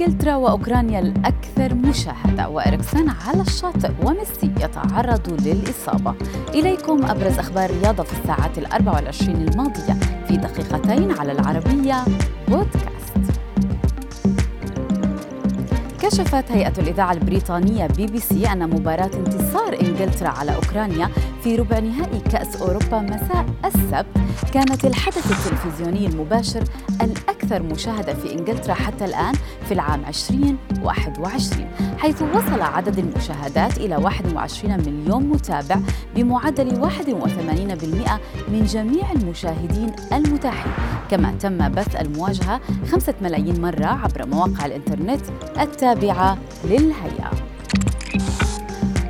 إنجلترا وأوكرانيا الأكثر مشاهدة وإريكسن على الشاطئ وميسي يتعرض للإصابة. إليكم أبرز أخبار الرياضة في الساعات الأربع والعشرين الماضية في دقيقتين على العربية بودكاست. كشفت هيئة الإذاعة البريطانية بي بي سي أن مباراة انتصار إنجلترا على أوكرانيا في ربع نهائي كأس أوروبا مساء السبت. كانت الحدث التلفزيوني المباشر الأكثر مشاهدة في إنجلترا حتى الآن في العام 2021 حيث وصل عدد المشاهدات إلى 21 مليون متابع بمعدل 81% من جميع المشاهدين المتاحين. كما تم بث المواجهة خمسة ملايين مرة عبر مواقع الإنترنت التابعة للهيئة.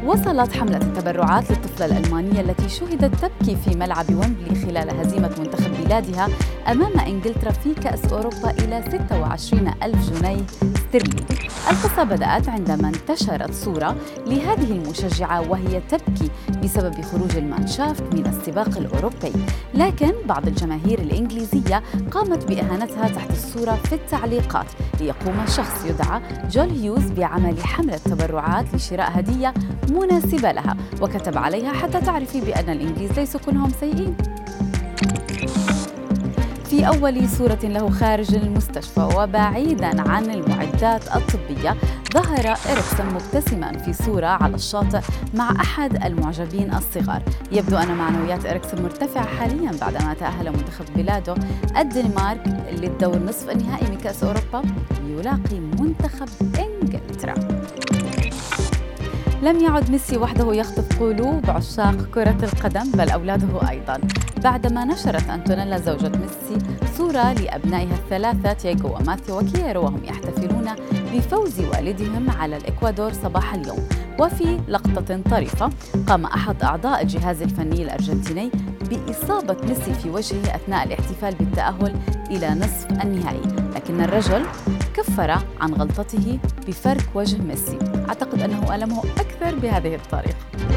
وصلت حملة التبرعات للطفلة الألمانية التي شهدت تبكي في ملعب ويمبلي خلال هزيمة منتخب بلادها أمام إنجلترا في كأس أوروبا إلى 26 ألف جنيه استرليني القصة بدأت عندما انتشرت صورة لهذه المشجعة وهي تبكي بسبب خروج المانشافت من السباق الأوروبي. لكن بعض الجماهير الإنجليزية قامت بإهانتها تحت الصورة في التعليقات ليقوم شخص يدعى جول هيوز بعمل حملة تبرعات لشراء هدية مناسبة لها وكتب عليها حتى تعرفي بأن الإنجليز ليسوا كلهم سيئين. أول صورة له خارج المستشفى وبعيدا عن المعدات الطبية ظهر إريكسون مبتسما في صورة على الشاطئ مع أحد المعجبين الصغار. يبدو أن معنويات إريكسون مرتفعة حاليا بعدما تأهل منتخب بلاده. الدنمارك للدور نصف النهائي من كأس أوروبا يلاقي منتخب إنجلترا. لم يعد ميسي وحده يخطف قلوب عشاق كرة القدم بل أولاده أيضا. بعدما نشرت أنتونيلا زوجة ميسي صورة لأبنائها الثلاثة تياغو وماثيو وكييرو وهم يحتفلون بفوز والدهم على الإكوادور صباح اليوم. وفي لقطة طريفة قام أحد أعضاء الجهاز الفني الأرجنتيني بإصابة ميسي في وجهه أثناء الاحتفال بالتأهل إلى نصف النهائي لكن الرجل كفر عن غلطته بفرك وجه ميسي. أعتقد أنه ألمه أكثر بهذه الطريقة.